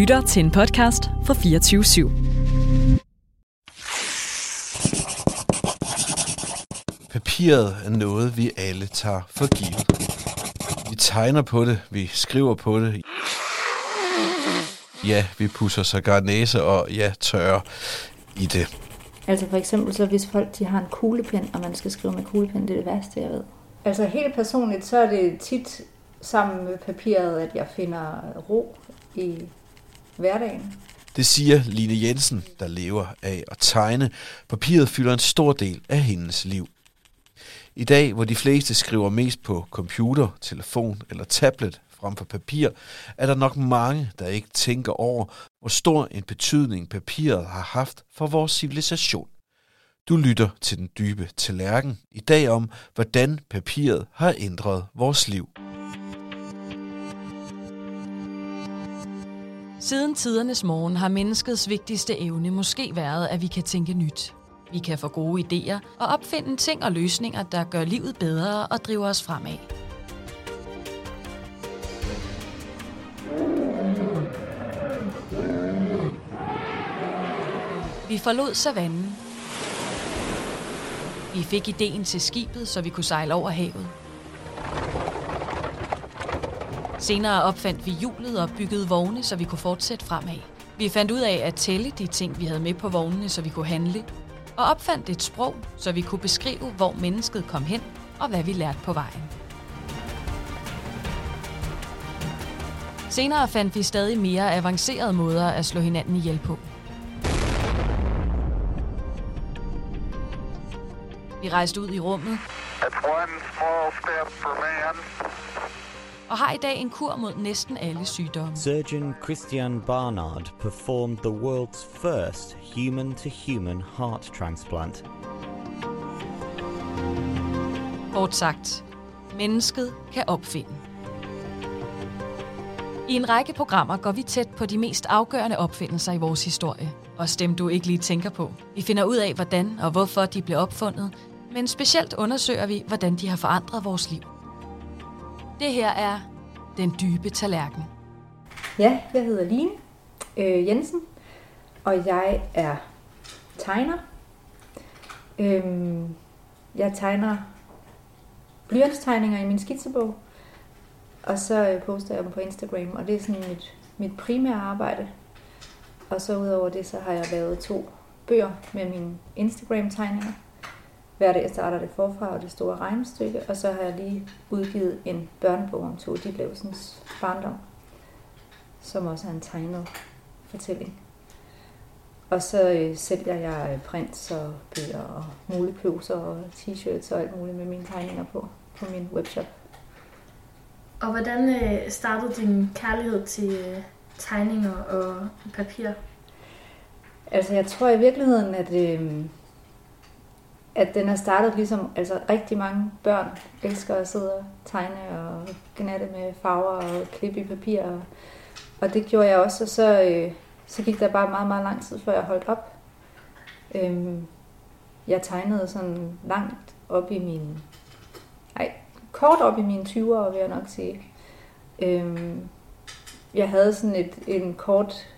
lytter til en podcast fra 24 /7. Papiret er noget, vi alle tager for givet. Vi tegner på det, vi skriver på det. Ja, vi pusser sågar næse og ja, tørrer i det. Altså for eksempel så hvis folk de har en kuglepen, og man skal skrive med kuglepen, det er det værste, jeg ved. Altså helt personligt, så er det tit sammen med papiret, at jeg finder ro i hverdagen. Det siger Line Jensen, der lever af at tegne. Papiret fylder en stor del af hendes liv. I dag, hvor de fleste skriver mest på computer, telefon eller tablet frem for papir, er der nok mange, der ikke tænker over, hvor stor en betydning papiret har haft for vores civilisation. Du lytter til den dybe tallerken i dag om, hvordan papiret har ændret vores liv. Siden tidernes morgen har menneskets vigtigste evne måske været, at vi kan tænke nyt. Vi kan få gode idéer og opfinde ting og løsninger, der gør livet bedre og driver os fremad. Vi forlod savannen. Vi fik ideen til skibet, så vi kunne sejle over havet. Senere opfandt vi hjulet og byggede vogne, så vi kunne fortsætte fremad. Vi fandt ud af at tælle de ting, vi havde med på vognene, så vi kunne handle. Og opfandt et sprog, så vi kunne beskrive, hvor mennesket kom hen og hvad vi lærte på vejen. Senere fandt vi stadig mere avancerede måder at slå hinanden ihjel på. Vi rejste ud i rummet It's one small step for man, og har i dag en kur mod næsten alle sygdomme. Surgeon Christian Barnard performed the world's first human to human heart transplant. Kort sagt, mennesket kan opfinde. I en række programmer går vi tæt på de mest afgørende opfindelser i vores historie. Også dem, du ikke lige tænker på. Vi finder ud af, hvordan og hvorfor de blev opfundet, men specielt undersøger vi, hvordan de har forandret vores liv. Det her er den Dybe Tallerken. Ja, jeg hedder Line øh, Jensen, og jeg er tegner. Øhm, jeg tegner blyantstegninger i min skitsebog, og så øh, poster jeg dem på Instagram, og det er sådan mit, mit primære arbejde. Og så udover det, så har jeg lavet to bøger med mine Instagram-tegninger. Hver dag starter det forfra og det store regnestykke, og så har jeg lige udgivet en børnebog om to Ditlevsens barndom, som også er en tegnet fortælling. Og så øh, sælger jeg øh, prints og bøger og mulepøser og t-shirts og alt muligt med mine tegninger på, på min webshop. Og hvordan øh, startede din kærlighed til øh, tegninger og papir? Altså jeg tror i virkeligheden, at, øh, at den er startet ligesom, altså rigtig mange børn elsker at sidde og tegne og gnatte med farver og klippe i papir. Og, og det gjorde jeg også, og så, øh, så gik der bare meget, meget lang tid, før jeg holdt op. Øhm, jeg tegnede sådan langt op i min, nej, kort op i mine 20'ere, vil jeg nok sige. Øhm, jeg havde sådan et, en kort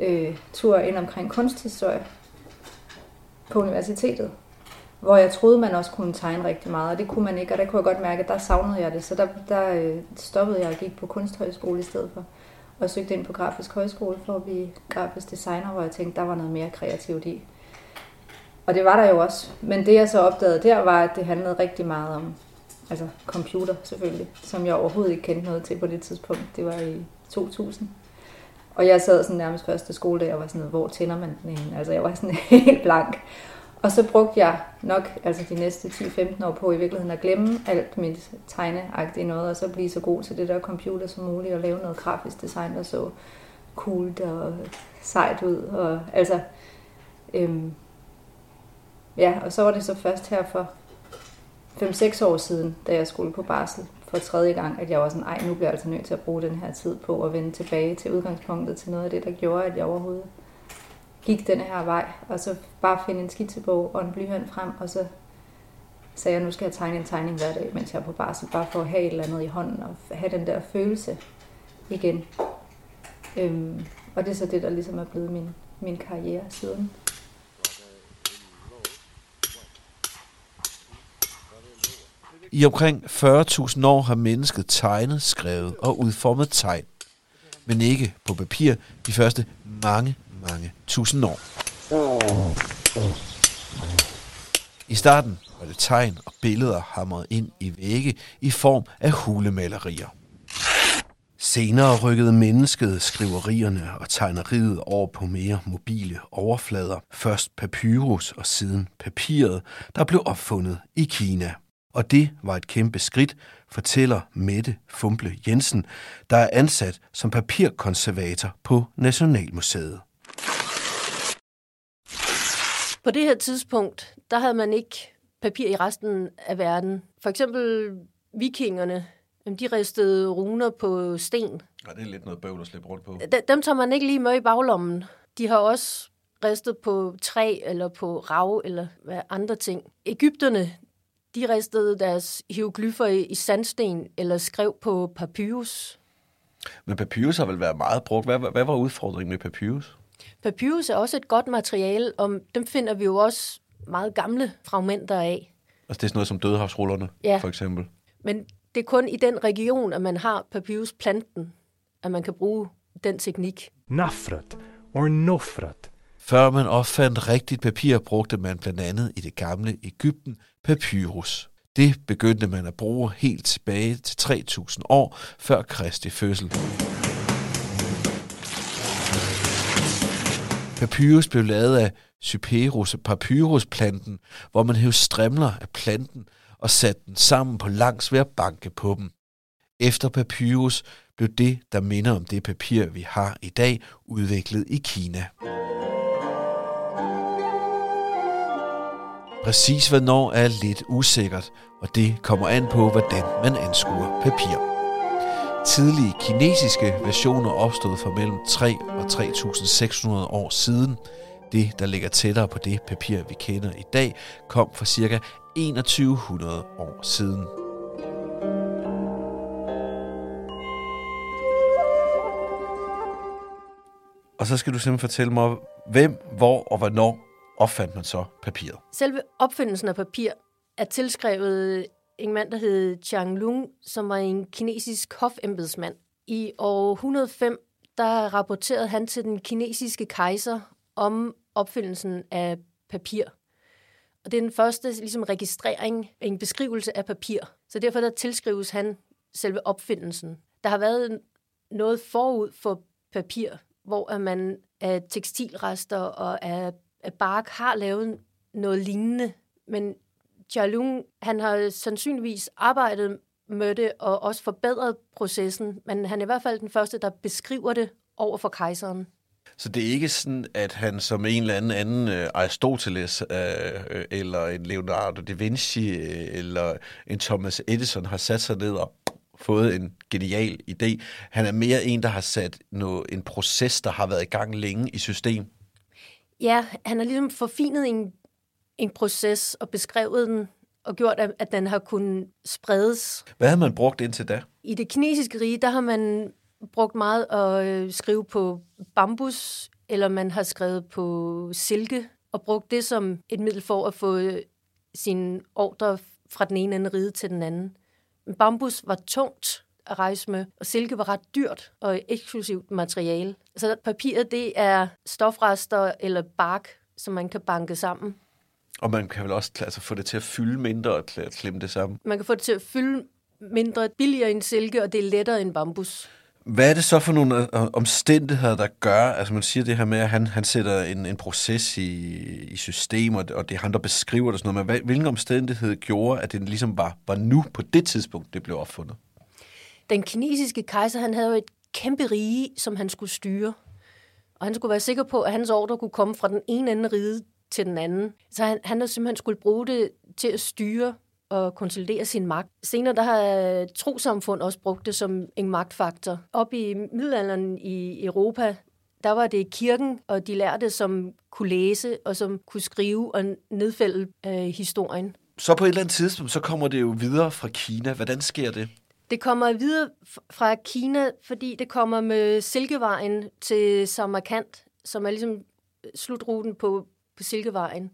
øh, tur ind omkring kunsthistorie på universitetet, hvor jeg troede, man også kunne tegne rigtig meget, og det kunne man ikke, og der kunne jeg godt mærke, at der savnede jeg det, så der, der øh, stoppede jeg og gik på kunsthøjskole i stedet for, og søgte ind på grafisk højskole for at blive grafisk designer, hvor jeg tænkte, der var noget mere kreativt i. Og det var der jo også, men det jeg så opdagede der, var, at det handlede rigtig meget om altså computer selvfølgelig, som jeg overhovedet ikke kendte noget til på det tidspunkt. Det var i 2000. Og jeg sad sådan nærmest første skoledag og var sådan, hvor tænder man den ene? Altså jeg var sådan helt blank. Og så brugte jeg nok altså de næste 10-15 år på i virkeligheden at glemme alt mit tegneagtige noget, og så blive så god til det der computer som muligt, og lave noget grafisk design, der så cool og sejt ud. Og, altså, øhm, ja, og så var det så først her for 5-6 år siden, da jeg skulle på barsel for tredje gang, at jeg var sådan, ej, nu bliver jeg altså nødt til at bruge den her tid på at vende tilbage til udgangspunktet til noget af det, der gjorde, at jeg overhovedet gik den her vej, og så bare finde en skitsebog og en blyhøn frem, og så sagde jeg, nu skal jeg tegne en tegning hver dag, mens jeg er på barsel, bare for at have et eller andet i hånden, og have den der følelse igen. Øhm, og det er så det, der ligesom er blevet min, min karriere siden. I omkring 40.000 år har mennesket tegnet, skrevet og udformet tegn. Men ikke på papir de første mange, mange tusind år. I starten var det tegn og billeder hamret ind i vægge i form af hulemalerier. Senere rykkede mennesket skriverierne og tegneriet over på mere mobile overflader. Først papyrus og siden papiret, der blev opfundet i Kina. Og det var et kæmpe skridt, fortæller Mette Fumble Jensen, der er ansat som papirkonservator på Nationalmuseet. På det her tidspunkt, der havde man ikke papir i resten af verden. For eksempel vikingerne, de ristede runer på sten. Ja, det er lidt noget bøvl at slippe rundt på. De- Dem tager man ikke lige med i baglommen. De har også ristet på træ eller på rav eller hvad andre ting. Ægypterne, de ristede deres hieroglyffer i, i sandsten eller skrev på papyrus. Men papyrus har vel været meget brugt. Hvad, hvad var udfordringen med papyrus? Papyrus er også et godt materiale, og dem finder vi jo også meget gamle fragmenter af. Altså det er sådan noget som dødehavsrullerne, Ja. for eksempel. Men det er kun i den region, at man har papyrusplanten, at man kan bruge den teknik. Nafrat or Nofrat. Før man opfandt rigtigt papir, brugte man blandt andet i det gamle Ægypten papyrus. Det begyndte man at bruge helt tilbage til 3000 år før Kristi fødsel. Papyrus blev lavet af Cyperus papyrusplanten, hvor man hævde strimler af planten og satte den sammen på langs ved at banke på dem. Efter papyrus blev det, der minder om det papir, vi har i dag, udviklet i Kina. Præcis hvornår er lidt usikkert, og det kommer an på, hvordan man anskuer papir. Tidlige kinesiske versioner opstod for mellem 3 og 3.600 år siden. Det, der ligger tættere på det papir, vi kender i dag, kom for ca. 2100 år siden. Og så skal du simpelthen fortælle mig, hvem, hvor og hvornår opfandt man så papiret? Selve opfindelsen af papir er tilskrevet en mand, der hed Chang Lung, som var en kinesisk hofembedsmand. I år 105, der rapporterede han til den kinesiske kejser om opfindelsen af papir. Og det er den første ligesom, registrering, en beskrivelse af papir. Så derfor der tilskrives han selve opfindelsen. Der har været noget forud for papir, hvor at man af tekstilrester og af, af bark har lavet noget lignende. Men Jalung, han har sandsynligvis arbejdet med det og også forbedret processen, men han er i hvert fald den første, der beskriver det over for kejseren. Så det er ikke sådan, at han som en eller anden anden uh, Aristoteles uh, uh, eller en Leonardo da Vinci uh, eller en Thomas Edison har sat sig ned og fået en genial idé. Han er mere en, der har sat noget, en proces, der har været i gang længe i system. Ja, han har ligesom forfinet en, en proces og beskrevet den og gjort, at, den har kunnet spredes. Hvad har man brugt indtil da? I det kinesiske rige, der har man brugt meget at øh, skrive på bambus, eller man har skrevet på silke, og brugt det som et middel for at få øh, sine ordre fra den ene ende ride til den anden. Men bambus var tungt at rejse med, og silke var ret dyrt og eksklusivt materiale. Så papiret, det er stofrester eller bark, som man kan banke sammen. Og man kan vel også altså, få det til at fylde mindre og kl- klemme det sammen. Man kan få det til at fylde mindre, billigere end silke, og det er lettere end bambus. Hvad er det så for nogle øh, omstændigheder, der gør, altså man siger det her med, at han, han sætter en, en proces i, i system, og det, er han, der beskriver det sådan noget, men hvilken omstændighed gjorde, at det ligesom var, var nu på det tidspunkt, det blev opfundet? Den kinesiske kejser, han havde jo et kæmpe rige, som han skulle styre. Og han skulle være sikker på, at hans ordre kunne komme fra den ene ende ride til den anden. Så han, han havde simpelthen skulle bruge det til at styre og konsolidere sin magt. Senere der har trosamfund også brugt det som en magtfaktor. Op i middelalderen i Europa, der var det kirken og de lærte, som kunne læse og som kunne skrive og nedfælde øh, historien. Så på et eller andet tidspunkt, så kommer det jo videre fra Kina. Hvordan sker det? Det kommer videre fra Kina, fordi det kommer med Silkevejen til Samarkand, som er ligesom slutruten på, på Silkevejen.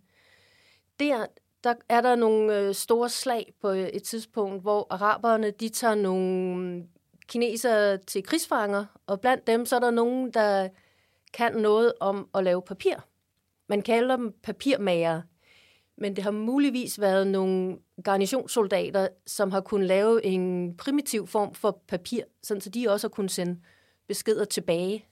Der, der er der nogle øh, store slag på øh, et tidspunkt, hvor araberne de tager nogle mm, kinesere til krigsfanger, og blandt dem så er der nogen, der kan noget om at lave papir. Man kalder dem papirmager, men det har muligvis været nogle garnisonssoldater, som har kunnet lave en primitiv form for papir, sådan så de også har kunnet sende beskeder tilbage.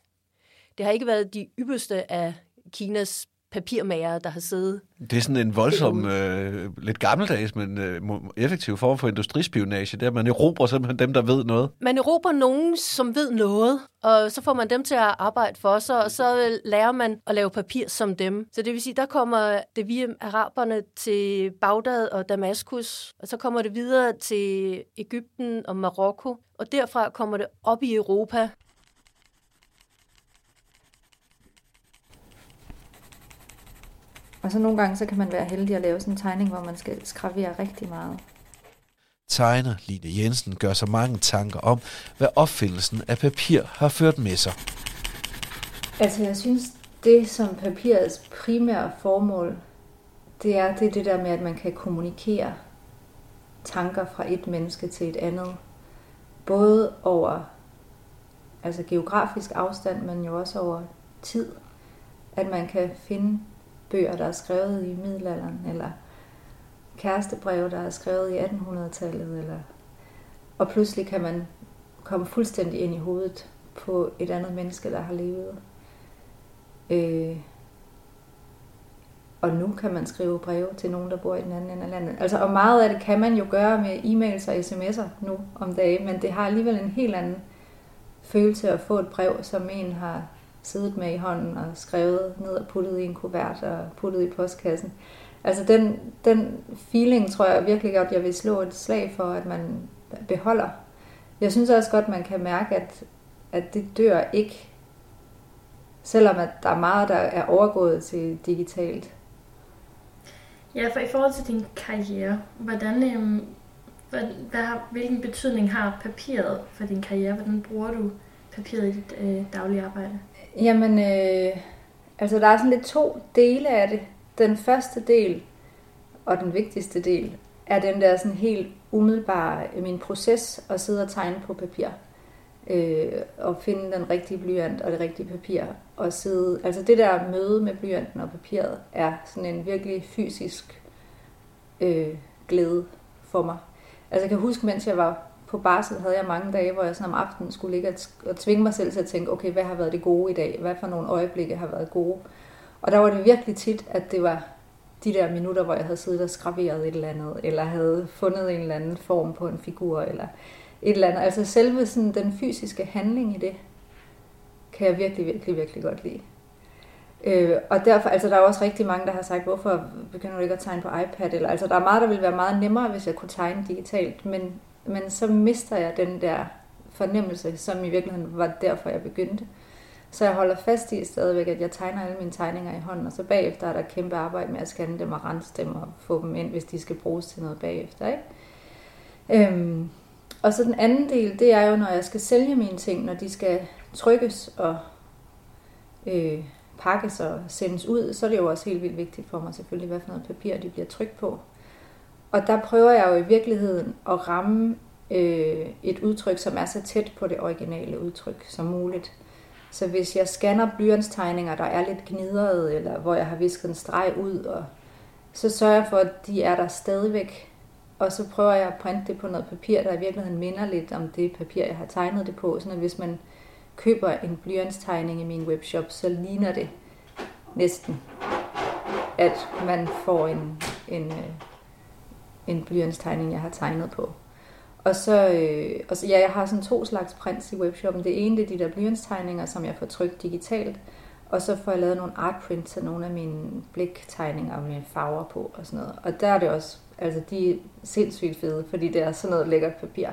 Det har ikke været de ypperste af Kinas papirmager, der har siddet. Det er sådan en voldsom, øh, lidt gammeldags, men øh, effektiv form for industrispionage. Det er, at man erobrer simpelthen dem, der ved noget. Man erobrer nogen, som ved noget, og så får man dem til at arbejde for sig, og så lærer man at lave papir som dem. Så det vil sige, der kommer det via araberne til Bagdad og Damaskus, og så kommer det videre til Ægypten og Marokko, og derfra kommer det op i Europa. Og så nogle gange, så kan man være heldig at lave sådan en tegning, hvor man skal skravere rigtig meget. Tegner Line Jensen gør sig mange tanker om, hvad opfindelsen af papir har ført med sig. Altså jeg synes, det som papirets primære formål, det er det, er det der med, at man kan kommunikere tanker fra et menneske til et andet. Både over altså geografisk afstand, men jo også over tid. At man kan finde bøger, der er skrevet i middelalderen, eller kærestebreve, der er skrevet i 1800-tallet, eller og pludselig kan man komme fuldstændig ind i hovedet på et andet menneske, der har levet. Øh, og nu kan man skrive breve til nogen, der bor i den anden ende af landet. Altså, og meget af det kan man jo gøre med e-mails og sms'er nu om dagen, men det har alligevel en helt anden følelse at få et brev, som en har siddet med i hånden og skrevet ned og puttet i en kuvert og puttet i postkassen. Altså den, den feeling tror jeg virkelig godt, jeg vil slå et slag for, at man beholder. Jeg synes også godt, man kan mærke, at, at det dør ikke, selvom at der er meget, der er overgået til digitalt. Ja, for i forhold til din karriere, hvordan, øhm, hvad, hvad, hvilken betydning har papiret for din karriere? Hvordan bruger du papiret i dit øh, daglige arbejde? Jamen, øh, altså der er sådan lidt to dele af det. Den første del, og den vigtigste del, er den der sådan helt umiddelbare, øh, min proces at sidde og tegne på papir. Øh, og finde den rigtige blyant og det rigtige papir. Og sidde, altså det der møde med blyanten og papiret er sådan en virkelig fysisk øh, glæde for mig. Altså jeg kan huske, mens jeg var på barsel havde jeg mange dage, hvor jeg sådan om aftenen skulle ligge og tvinge mig selv til at tænke, okay, hvad har været det gode i dag? Hvad for nogle øjeblikke har været gode? Og der var det virkelig tit, at det var de der minutter, hvor jeg havde siddet og skraveret et eller andet, eller havde fundet en eller anden form på en figur, eller et eller andet. Altså selve sådan den fysiske handling i det, kan jeg virkelig, virkelig, virkelig godt lide. Øh, og derfor, altså der er også rigtig mange, der har sagt, hvorfor begynder du ikke at tegne på iPad? Eller, altså der er meget, der ville være meget nemmere, hvis jeg kunne tegne digitalt, men men så mister jeg den der fornemmelse, som i virkeligheden var derfor, jeg begyndte. Så jeg holder fast i stadigvæk, at jeg tegner alle mine tegninger i hånden, og så bagefter er der kæmpe arbejde med at scanne dem og rense dem og få dem ind, hvis de skal bruges til noget bagefter. Ikke? Øhm, og så den anden del, det er jo, når jeg skal sælge mine ting, når de skal trykkes og øh, pakkes og sendes ud, så er det jo også helt vildt vigtigt for mig selvfølgelig, hvad for noget papir de bliver trykt på. Og der prøver jeg jo i virkeligheden at ramme øh, et udtryk, som er så tæt på det originale udtryk som muligt. Så hvis jeg scanner blyantstegninger, der er lidt gnidrede, eller hvor jeg har visket en streg ud, og så sørger jeg for, at de er der stadigvæk. Og så prøver jeg at printe det på noget papir, der i virkeligheden minder lidt om det papir, jeg har tegnet det på. Så hvis man køber en blyantstegning i min webshop, så ligner det næsten, at man får en, en øh, en blyantstegning, jeg har tegnet på. Og så, øh, og så ja, jeg har sådan to slags prints i webshoppen. Det ene det er de der blyantstegninger, som jeg får trykt digitalt, og så får jeg lavet nogle artprints af nogle af mine bliktegninger med farver på og sådan noget. Og der er det også, altså de er sindssygt fede, fordi det er sådan noget lækkert papir.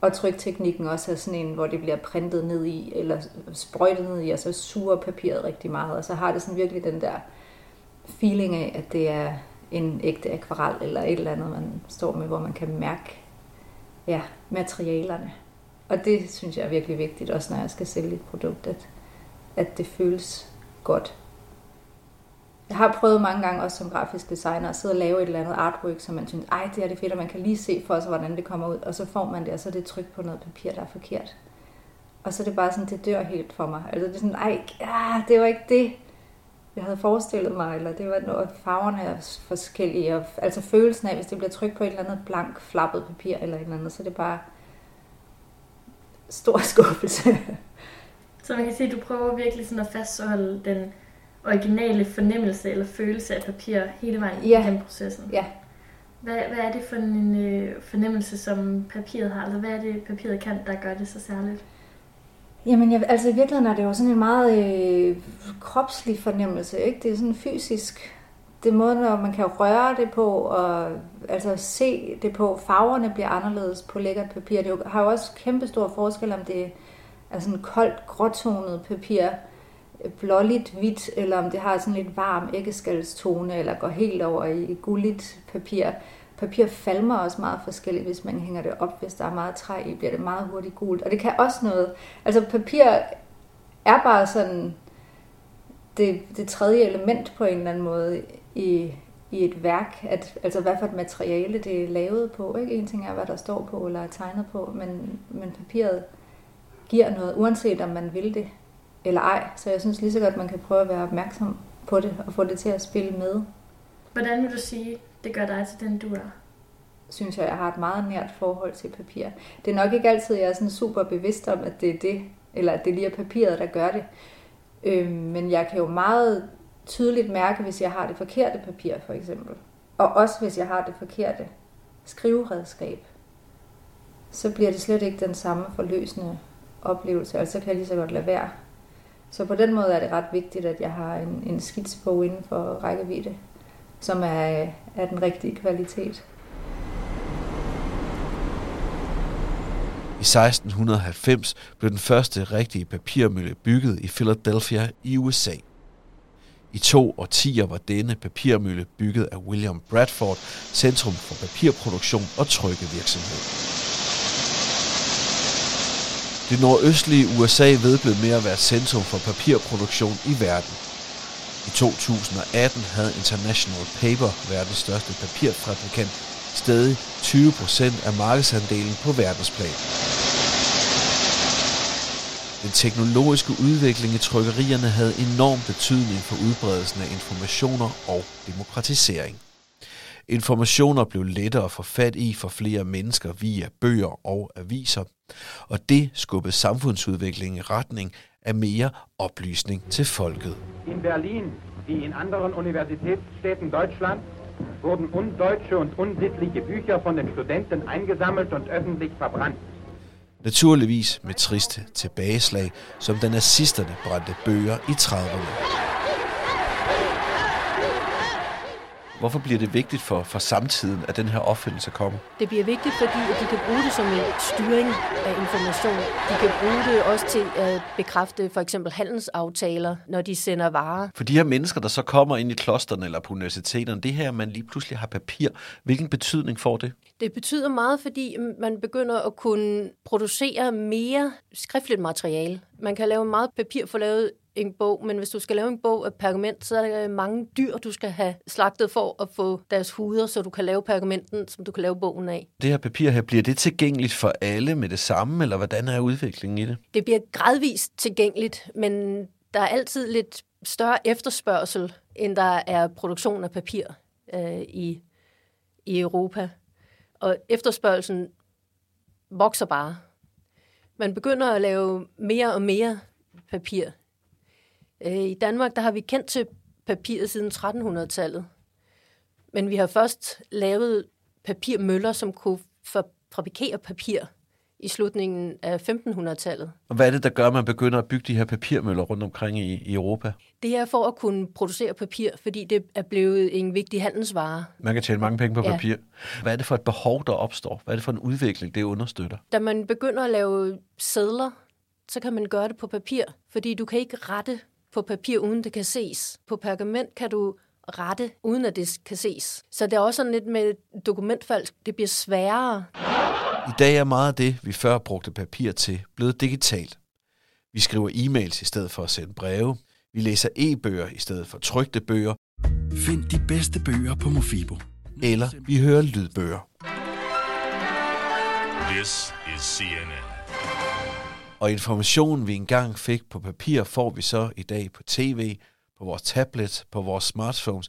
Og trykteknikken også er sådan en, hvor det bliver printet ned i, eller sprøjtet ned i, og så suger papiret rigtig meget. Og så har det sådan virkelig den der feeling af, at det er en ægte akvarel eller et eller andet, man står med, hvor man kan mærke ja, materialerne. Og det synes jeg er virkelig vigtigt, også når jeg skal sælge et produkt, at, at det føles godt. Jeg har prøvet mange gange også som grafisk designer at sidde og lave et eller andet artwork, som man synes, ej, det er det fedt, og man kan lige se for sig, hvordan det kommer ud, og så får man det, og så er det tryk på noget papir, der er forkert. Og så er det bare sådan, det dør helt for mig. Altså det er sådan, ej, ah, det var ikke det, jeg havde forestillet mig, eller det var noget, farverne er forskellige, og, altså følelsen af, hvis det bliver trykt på et eller andet blank, flappet papir eller et eller andet, så er det bare stor skuffelse. Så man kan sige, at du prøver virkelig sådan at fastholde den originale fornemmelse eller følelse af papir hele vejen Ja. igennem processen. Ja. Hvad, hvad er det for en øh, fornemmelse, som papiret har? Altså, hvad er det, papiret kan, der gør det så særligt? Jamen, jeg, altså i virkeligheden er det jo sådan en meget øh, kropslig fornemmelse, ikke? Det er sådan fysisk. Det er måden, når man kan røre det på, og altså se det på. Farverne bliver anderledes på lækkert papir. Det har jo også kæmpe stor forskel, om det er sådan koldt, gråtonet papir, blåligt hvidt, eller om det har sådan lidt varm æggeskalstone, eller går helt over i gulligt papir. Papir falmer også meget forskelligt, hvis man hænger det op. Hvis der er meget træ i, bliver det meget hurtigt gult. Og det kan også noget. Altså papir er bare sådan det, det tredje element på en eller anden måde i, i et værk. At, altså hvad for et materiale det er lavet på. Ikke? En ting er, hvad der står på eller er tegnet på, men, men papiret giver noget, uanset om man vil det eller ej. Så jeg synes lige så godt, man kan prøve at være opmærksom på det og få det til at spille med. Hvordan vil du sige, det gør dig til den, du er? synes jeg, jeg har et meget nært forhold til papir. Det er nok ikke altid, jeg er sådan super bevidst om, at det er det, eller at det lige er papiret, der gør det. Øh, men jeg kan jo meget tydeligt mærke, hvis jeg har det forkerte papir, for eksempel. Og også hvis jeg har det forkerte skriveredskab. Så bliver det slet ikke den samme forløsende oplevelse, og så kan jeg lige så godt lade være. Så på den måde er det ret vigtigt, at jeg har en, en skitsbog inden for rækkevidde, som er af den rigtige kvalitet. I 1690 blev den første rigtige papirmølle bygget i Philadelphia i USA. I to årtier var denne papirmølle bygget af William Bradford, centrum for papirproduktion og trykkevirksomhed. Det nordøstlige USA vedblev mere at være centrum for papirproduktion i verden. I 2018 havde International Paper, verdens største papirfabrikant, stadig 20% af markedsandelen på verdensplan. Den teknologiske udvikling i trykkerierne havde enorm betydning for udbredelsen af informationer og demokratisering. Informationer blev lettere at få fat i for flere mennesker via bøger og aviser, og det skubbede samfundsudviklingen i retning af mere oplysning til folket. In Berlin wie in anderen Universitätsstädten Deutschlands wurden undeutsche und unsittliche Bücher von den Studenten eingesammelt und öffentlich verbrannt. Naturligvis med triste tilbageslag, som da nazisterne brændte bøger i 30'erne. Hvorfor bliver det vigtigt for, for samtiden, at den her opfindelse kommer? Det bliver vigtigt, fordi at de kan bruge det som en styring af information. De kan bruge det også til at bekræfte for eksempel handelsaftaler, når de sender varer. For de her mennesker, der så kommer ind i klosterne eller på universiteterne, det her, man lige pludselig har papir, hvilken betydning får det? Det betyder meget, fordi man begynder at kunne producere mere skriftligt materiale. Man kan lave meget papir for at lave en bog, men hvis du skal lave en bog af pergament, så er der mange dyr, du skal have slagtet for at få deres huder, så du kan lave pergamenten, som du kan lave bogen af. Det her papir her, bliver det tilgængeligt for alle med det samme, eller hvordan er udviklingen i det? Det bliver gradvist tilgængeligt, men der er altid lidt større efterspørgsel, end der er produktion af papir øh, i, i Europa. Og efterspørgelsen vokser bare. Man begynder at lave mere og mere papir. Øh, I Danmark der har vi kendt til papiret siden 1300-tallet. Men vi har først lavet papirmøller, som kunne fabrikere papir i slutningen af 1500-tallet. Og hvad er det, der gør, at man begynder at bygge de her papirmøller rundt omkring i, i Europa? Det er for at kunne producere papir, fordi det er blevet en vigtig handelsvare. Man kan tjene mange penge på Ja. papir. Hvad er det for et behov, der opstår? Hvad er det for en udvikling, det understøtter? Da man begynder at lave sædler, så kan man gøre det på papir, fordi du kan ikke rette på papir, uden det kan ses. På pergament kan du rette, uden at det kan ses. Så det er også sådan lidt med dokumentfalsk. Det bliver sværere I dag er meget af det, vi før brugte papir til, blevet digitalt. Vi skriver e-mails i stedet for at sende breve. Vi læser e-bøger i stedet for trygte bøger. Find de bedste bøger på Mofibo. Eller vi hører lydbøger. This is CNN. Og informationen, vi engang fik på papir, får vi så i dag på tv, på vores tablet, på vores smartphones.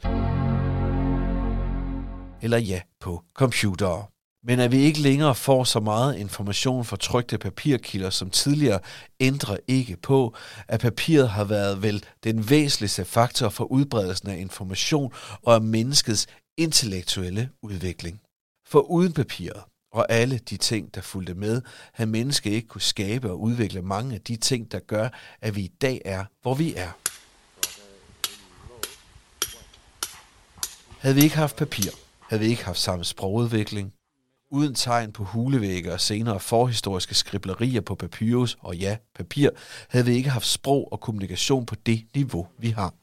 Eller ja, på computere. Men at vi ikke længere får så meget information fra trygte papirkilder som tidligere, ændrer ikke på, at papiret har været vel den væsentligste faktor for udbredelsen af information og af menneskets intellektuelle udvikling. For uden papiret og alle de ting, der fulgte med, havde mennesket ikke kunne skabe og udvikle mange af de ting, der gør, at vi i dag er, hvor vi er. Havde vi ikke haft papir, havde vi ikke haft samme sprogudvikling, uden tegn på hulevægge og senere forhistoriske skriblerier på papyrus og ja, papir, havde vi ikke haft sprog og kommunikation på det niveau, vi har.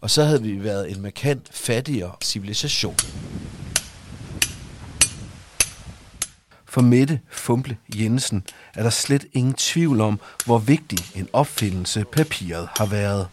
Og så havde vi været en markant fattigere civilisation. For Mette Fumble Jensen er der slet ingen tvivl om, hvor vigtig en opfindelse papiret har været.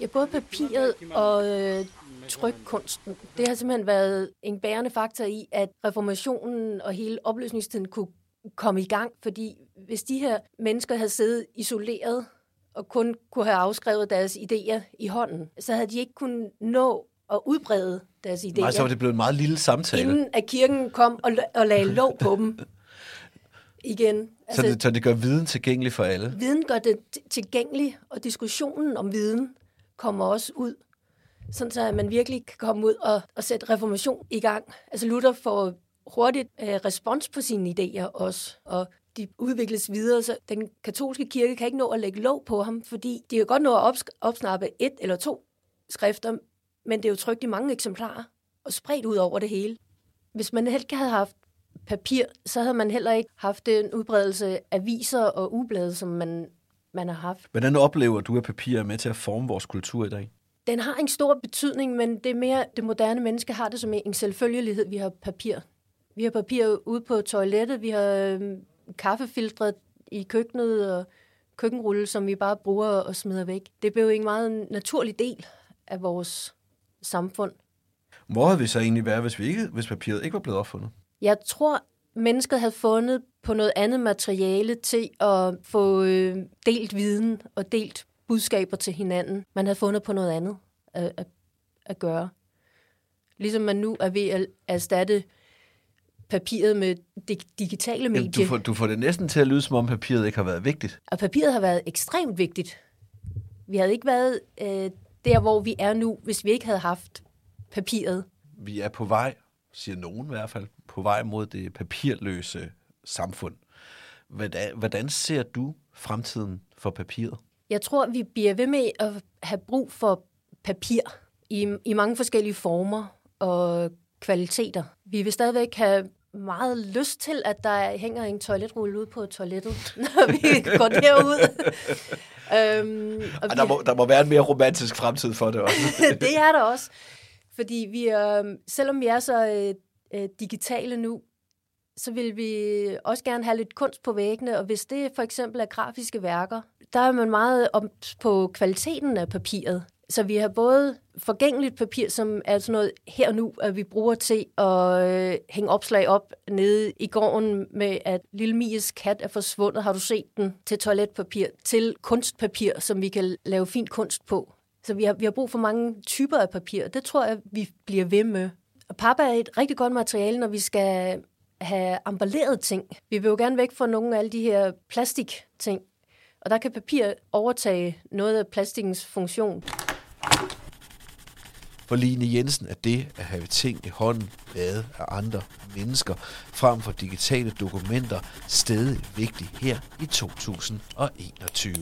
Ja, både papiret og øh, trykkunsten, det har simpelthen været en bærende faktor i, at reformationen og hele opløsningstiden kunne komme i gang, fordi hvis de her mennesker havde siddet isoleret og kun kunne have afskrevet deres idéer i hånden, så havde de ikke kunnet nå at udbrede deres idéer. Nej, så var det blevet en meget lille samtale. Inden at kirken kom og, og lagde lov på dem igen. Altså, så, det, så det gør viden tilgængelig for alle? Viden gør det tilgængelig, og diskussionen om viden kommer også ud sådan så at man virkelig kan komme ud og, og sætte reformation i gang. Altså Luther får hurtigt øh, respons på sine idéer også, og de udvikles videre, så den katolske kirke kan ikke nå at lægge lov på ham, fordi de kan godt nå at opsnappe et eller to skrifter, men det er jo trygt i mange eksemplarer og spredt ud over det hele. Hvis man helt havde haft papir, så havde man heller ikke haft den udbredelse af aviser og ublade, som man, man har haft. Hvordan oplever du, at papir er med til at forme vores kultur i dag? Den har en stor betydning, men det er mere, det moderne menneske har det som en selvfølgelighed. Vi har papir. Vi har papir ude på toilettet, vi har øh, kaffefiltre i køkkenet og køkkenrulle, som vi bare bruger og smider væk. Det blev en meget naturlig del af vores samfund. Hvor havde vi så egentlig været, hvis, vi ikke, hvis papiret ikke var blevet opfundet? Jeg tror, mennesket havde fundet på noget andet materiale til at få øh, delt viden og delt budskaber til hinanden. Man havde fundet på noget andet at, at, at gøre. Ligesom man nu er ved at erstatte papiret med digitale medier. Jamen, du, får, du får det næsten til at lyde, som om papiret ikke har været vigtigt. Og papiret har været ekstremt vigtigt. Vi havde ikke været øh, der, hvor vi er nu, hvis vi ikke havde haft papiret. Vi er på vej, siger nogen i hvert fald, på vej mod det papirløse samfund. Hvordan, hvordan ser du fremtiden for papiret? Jeg tror, vi bliver ved med at have brug for papir i, i mange forskellige former og kvaliteter. Vi vil stadigvæk have meget lyst til, at der hænger en toiletrulle ud på toilettet, når vi går derud. øhm, og vi... der, må, der må være en mere romantisk fremtid for det også. det er der også. Fordi vi er, selvom vi er så øh, øh, digitale nu, så vil vi også gerne have lidt kunst på væggene, og hvis det for eksempel er grafiske værker, der er man meget op på kvaliteten af papiret. Så vi har både forgængeligt papir, som er sådan noget her nu, at vi bruger til at øh, hænge opslag op nede i gården med, at Lille Mies kat er forsvundet. Har du set den? Til toiletpapir, til kunstpapir, som vi kan lave fin kunst på. Så vi har, vi har brug for mange typer af papir. Det tror jeg, vi bliver ved med. Og pap er et rigtig godt materiale, når vi skal have emballeret ting. Vi vil jo gerne væk fra nogle af alle de her plastikting. Og der kan papir overtage noget af plastikkens funktion. For Line Jensen er det at have ting i hånden lavet af andre mennesker frem for digitale dokumenter stadig vigtigt her i 2021.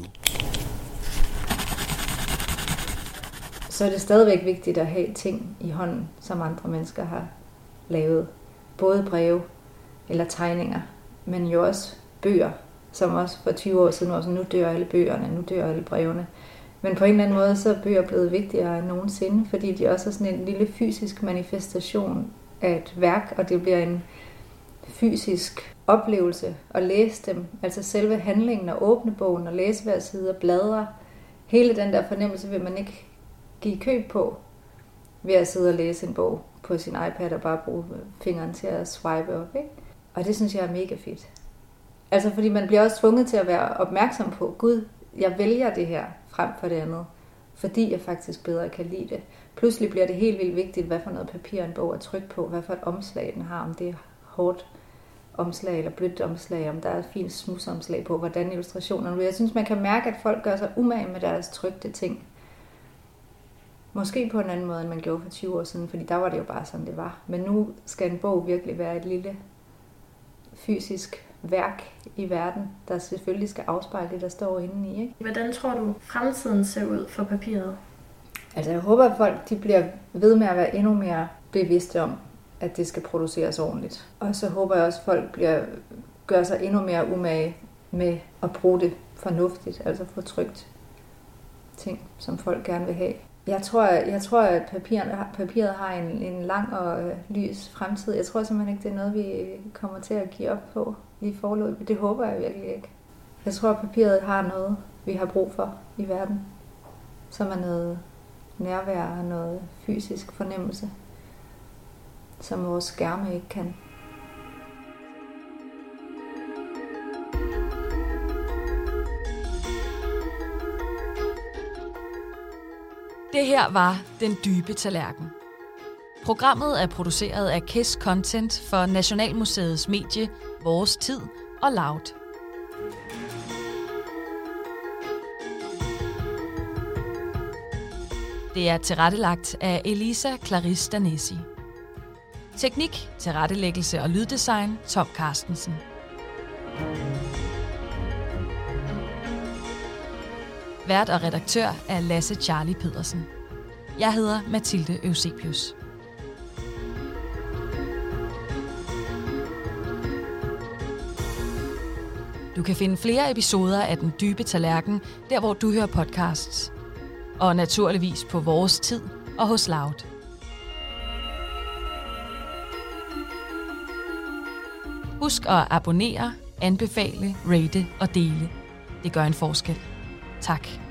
Så er det stadigvæk vigtigt at have ting i hånden, som andre mennesker har lavet. Både breve eller tegninger, men jo også bøger, som også for 20 år siden var sådan, nu dør alle bøgerne, nu dør alle brevene. Men på en eller anden måde, så er bøger blevet vigtigere end nogensinde, fordi de også er sådan en lille fysisk manifestation af et værk, og det bliver en fysisk oplevelse at læse dem. Altså selve handlingen og åbne bogen og læse hver side og bladre. Hele den der fornemmelse vil man ikke give køb på ved at sidde og læse en bog på sin iPad og bare bruge fingeren til at swipe op. Ikke? Og det synes jeg er mega fedt. Altså fordi man bliver også tvunget til at være opmærksom på, gud, jeg vælger det her frem for det andet, fordi jeg faktisk bedre kan lide det. Pludselig bliver det helt vildt vigtigt, hvad for noget papir en bog er trykt på, hvad for et omslag den har, om det er hårdt omslag eller blødt omslag, om der er et fint smusomslag på, hvordan illustrationerne Jeg synes, man kan mærke, at folk gør sig umage med deres trygte ting. Måske på en anden måde, end man gjorde for 20 år siden, fordi der var det jo bare sådan, det var. Men nu skal en bog virkelig være et lille fysisk værk i verden, der selvfølgelig skal afspejle det, der står inde i. Ikke? Hvordan tror du, fremtiden ser ud for papiret? Altså jeg håber, at folk de bliver ved med at være endnu mere bevidste om, at det skal produceres ordentligt. Og så håber jeg også, at folk bliver, gør sig endnu mere umage med at bruge det fornuftigt, altså få trygt ting, som folk gerne vil have. Jeg tror, jeg tror at papiret, papiret har en, en lang og øh, lys fremtid. Jeg tror simpelthen ikke, det er noget, vi kommer til at give op på i forløbet. Det håber jeg virkelig ikke. Jeg tror, at papiret har noget, vi har brug for i verden, som er noget nærvær og noget fysisk fornemmelse, som vores skærme ikke kan. Det her var Den Dybe Tallerken. Programmet er produceret af KISS Content for Nationalmuseets medie Vores Tid og Loud. Det er tilrettelagt af Elisa Clarisse Danesi. Teknik, tilrettelæggelse og lyddesign Tom Carstensen. Vært og redaktør er Lasse Charlie Pedersen. Jeg hedder Mathilde Eusebius. Du kan finde flere episoder af Den Dybe Tallerken, der hvor du hører podcasts. Og naturligvis på vores tid og hos Loud. Husk at abonnere, anbefale, rate og dele. Det gør en forskel. Tak.